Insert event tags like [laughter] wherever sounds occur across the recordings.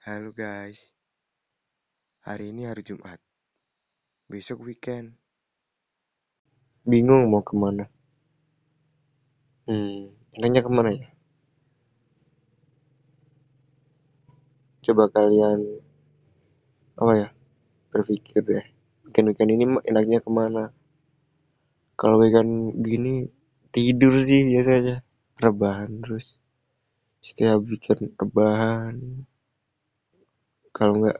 Halo guys, hari ini hari Jumat, besok weekend. Bingung mau ke mana? Hmm, enaknya ke mana ya? Coba kalian apa ya berpikir deh. Weekend-weekend ini enaknya ke mana? Kalau weekend gini tidur sih biasanya, rebahan terus. Setiap weekend rebahan. Kalau nggak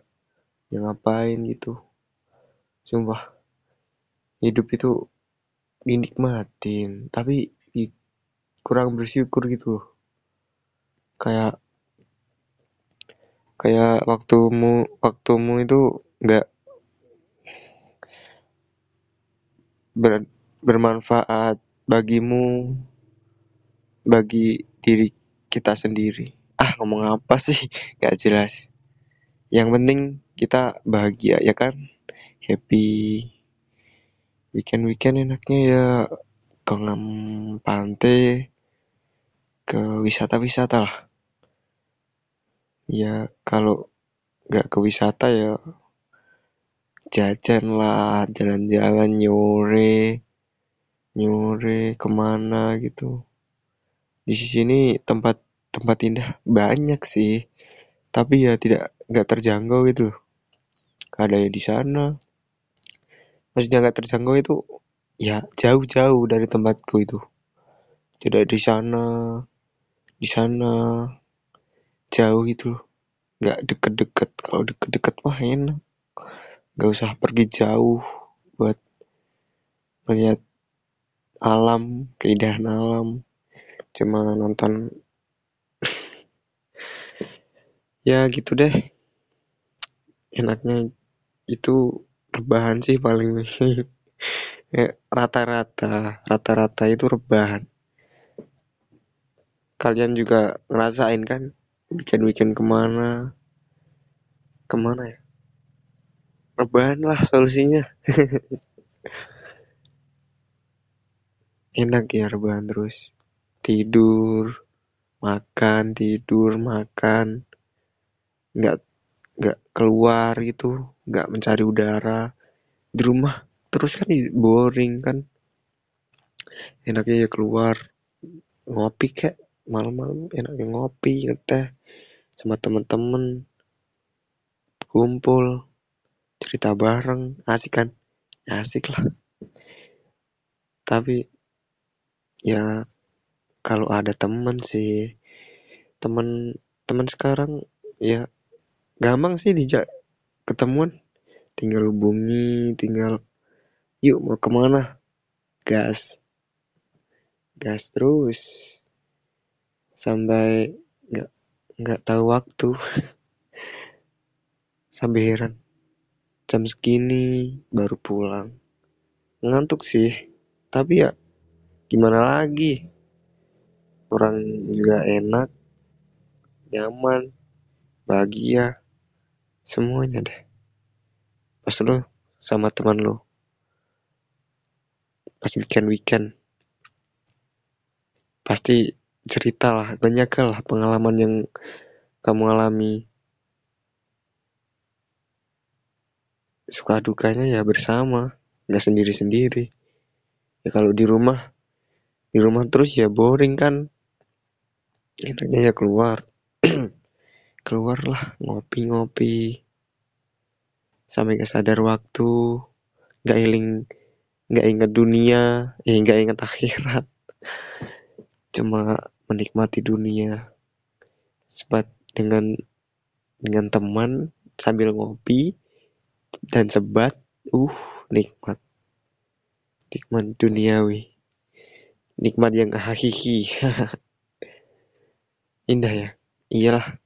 ya ngapain gitu. Sumpah hidup itu dinikmatin tapi kurang bersyukur gitu loh kayak kayak waktumu waktumu itu nggak ber, bermanfaat bagimu bagi diri kita sendiri. Ah ngomong apa sih? [laughs] Nggak jelas. Yang penting kita bahagia ya kan? Happy weekend weekend enaknya ya. Ke pantai ke wisata-wisata lah. Ya kalau nggak ke wisata ya jajan lah jalan-jalan nyore nyore ke mana gitu. Di sini tempat tempat indah banyak sih. Tapi ya tidak nggak terjangkau gitu ada ya di sana. Maksudnya nggak terjangkau itu ya jauh-jauh dari tempatku itu. Tidak di sana di sana. Jauh itu nggak deket-deket. Kalau deket-deket mah enak. Nggak usah pergi jauh buat melihat alam keindahan alam. Cuma nonton ya gitu deh. Enaknya itu rebahan sih paling. [laughs] Ya, rata-rata rata-rata itu rebahan. Kalian juga ngerasain kan weekend-weekend ke mana? Ke mana ya? Rebahan lah solusinya. [laughs] Enak ya rebahan terus. Tidur makan tidur makan nggak nggak keluar gitu nggak mencari udara. Di rumah terus kan boring kan. Enaknya ya keluar ngopi kek malam-malam enaknya ngopi ngeteh sama temen-temen kumpul cerita bareng asik kan? Asik lah. Tapi ya kalau ada temen sih temen temen sekarang ya gampang sih dijak ketemuan. Tinggal hubungi tinggal yuk mau ke mana? Gas. Gas terus. Sampai nggak nggak tahu waktu. [laughs] Sampai heran. Jam segini baru pulang. Ngantuk sih. Tapi ya gimana lagi? Orang juga enak nyaman bahagia semuanya deh. Pas lo sama teman lo pas weekend weekend. Pasti cerita lah banyak lah pengalaman yang kamu alami. Suka dukanya ya bersama nggak sendiri sendiri ya kalau di rumah di rumah terus ya boring kan. Enaknya ya keluar [clears throat] keluarlah ngopi-ngopi. Sampai kesadar waktu nggak iling nggak inget dunia eh nggak inget akhirat. Cuma menikmati dunia. Sebat dengan dengan teman sambil ngopi dan sebat uh nikmat. Nikmat duniawi. Nikmat yang hakiki [laughs] indah ya? Iyalah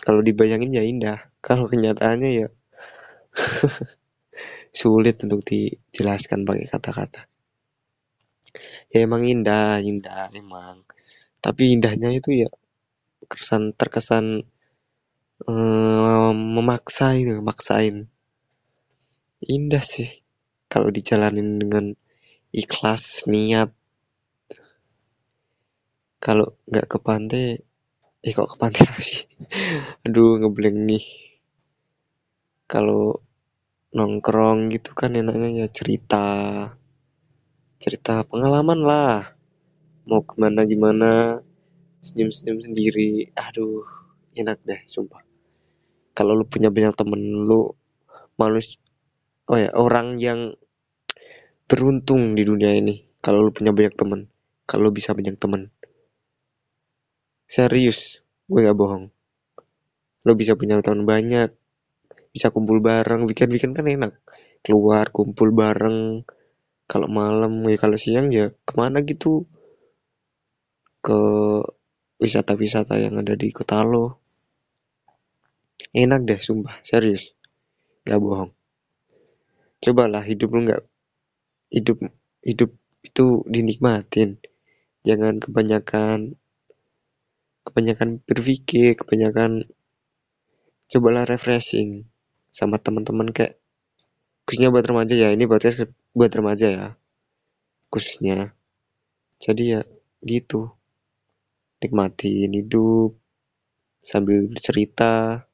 kalau dibayangin ya indah. Kalau kenyataannya ya [laughs] sulit untuk dijelaskan pakai kata-kata. Ya emang indah indah emang. Tapi indahnya itu ya kesan terkesan um, memaksa itu maksain. Indah sih kalau dijalanin dengan ikhlas niat. Kalau nggak ke pantai eh kok ke pantai sih? [laughs] Aduh ngeblank nih. Kalau nongkrong gitu kan enaknya ya cerita. Cerita pengalaman lah. Mau ke mana gimana. Senyum-senyum sendiri. Aduh enak deh sumpah. Kalau lu punya banyak temen lu malus oh ya orang yang beruntung di dunia ini. Kalau lu punya banyak temen kalau bisa banyak temen serius gue nggak bohong. Lu bisa punya teman banyak bisa kumpul bareng weekend weekend kan enak. Keluar kumpul bareng kalau malam ya kalau siang ya ke mana gitu. Ke wisata-wisata yang ada di kota lo. Enak deh sumpah serius. Gak bohong. Cobalah hidup lu nggak hidup hidup itu dinikmatin. Jangan kebanyakan kebanyakan berpikir kebanyakan cobalah refreshing sama teman-teman kayak khususnya buat remaja ya. Ini podcast buat remaja ya khususnya. Jadi ya gitu. Nikmatin hidup sambil bercerita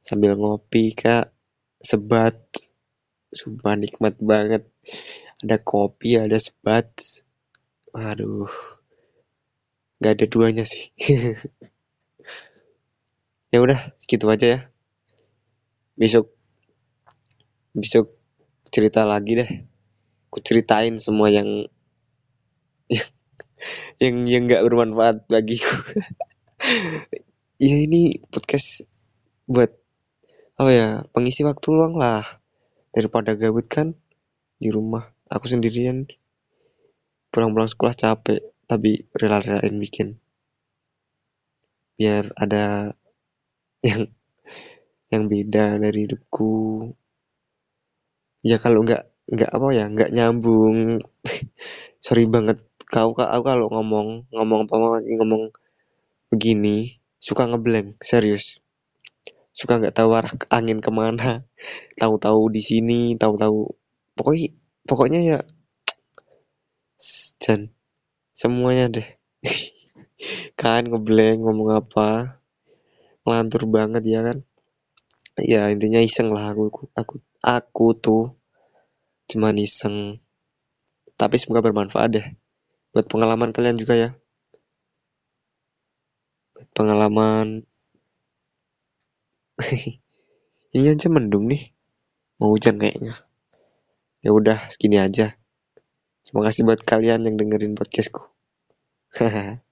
sambil ngopi kak sebat. Sumpah nikmat banget. Ada kopi ada sebat. Aduh nggak ada duanya sih. [laughs] Ya udah segitu aja ya. Besok besok cerita lagi deh. Ku ceritain semua yang yang [laughs] yang yang nggak bermanfaat bagiku. [laughs] Ya ini podcast buat apa ya pengisi waktu luang lah. Daripada gabut kan di rumah. Aku sendirian. Pulang-pulang sekolah capek tapi rela-relain bikin. Biar ada yang yang beda dari hidupku. Ya kalau nggak nggak apa ya nggak nyambung. [laughs] Sorry banget. Kau kau kalau ngomong ngomong apa ngomong begini suka ngeblank serius. Suka nggak tahu arah angin ke mana. [laughs] Tahu-tahu di sini tahu-tahu. Pokoknya pokoknya ya [tsk] dan semuanya deh. [laughs] Kan ngeblank ngomong apa. Ngelantur banget ya kan? Ya intinya iseng lah aku aku aku tuh cuman iseng. Tapi semoga bermanfaat deh. Buat pengalaman kalian juga ya. Buat pengalaman. [laughs] Ini aja mendung nih. Mau hujan kayaknya. Ya udah segini aja terima kasih buat kalian yang dengerin podcastku. haha [laughs]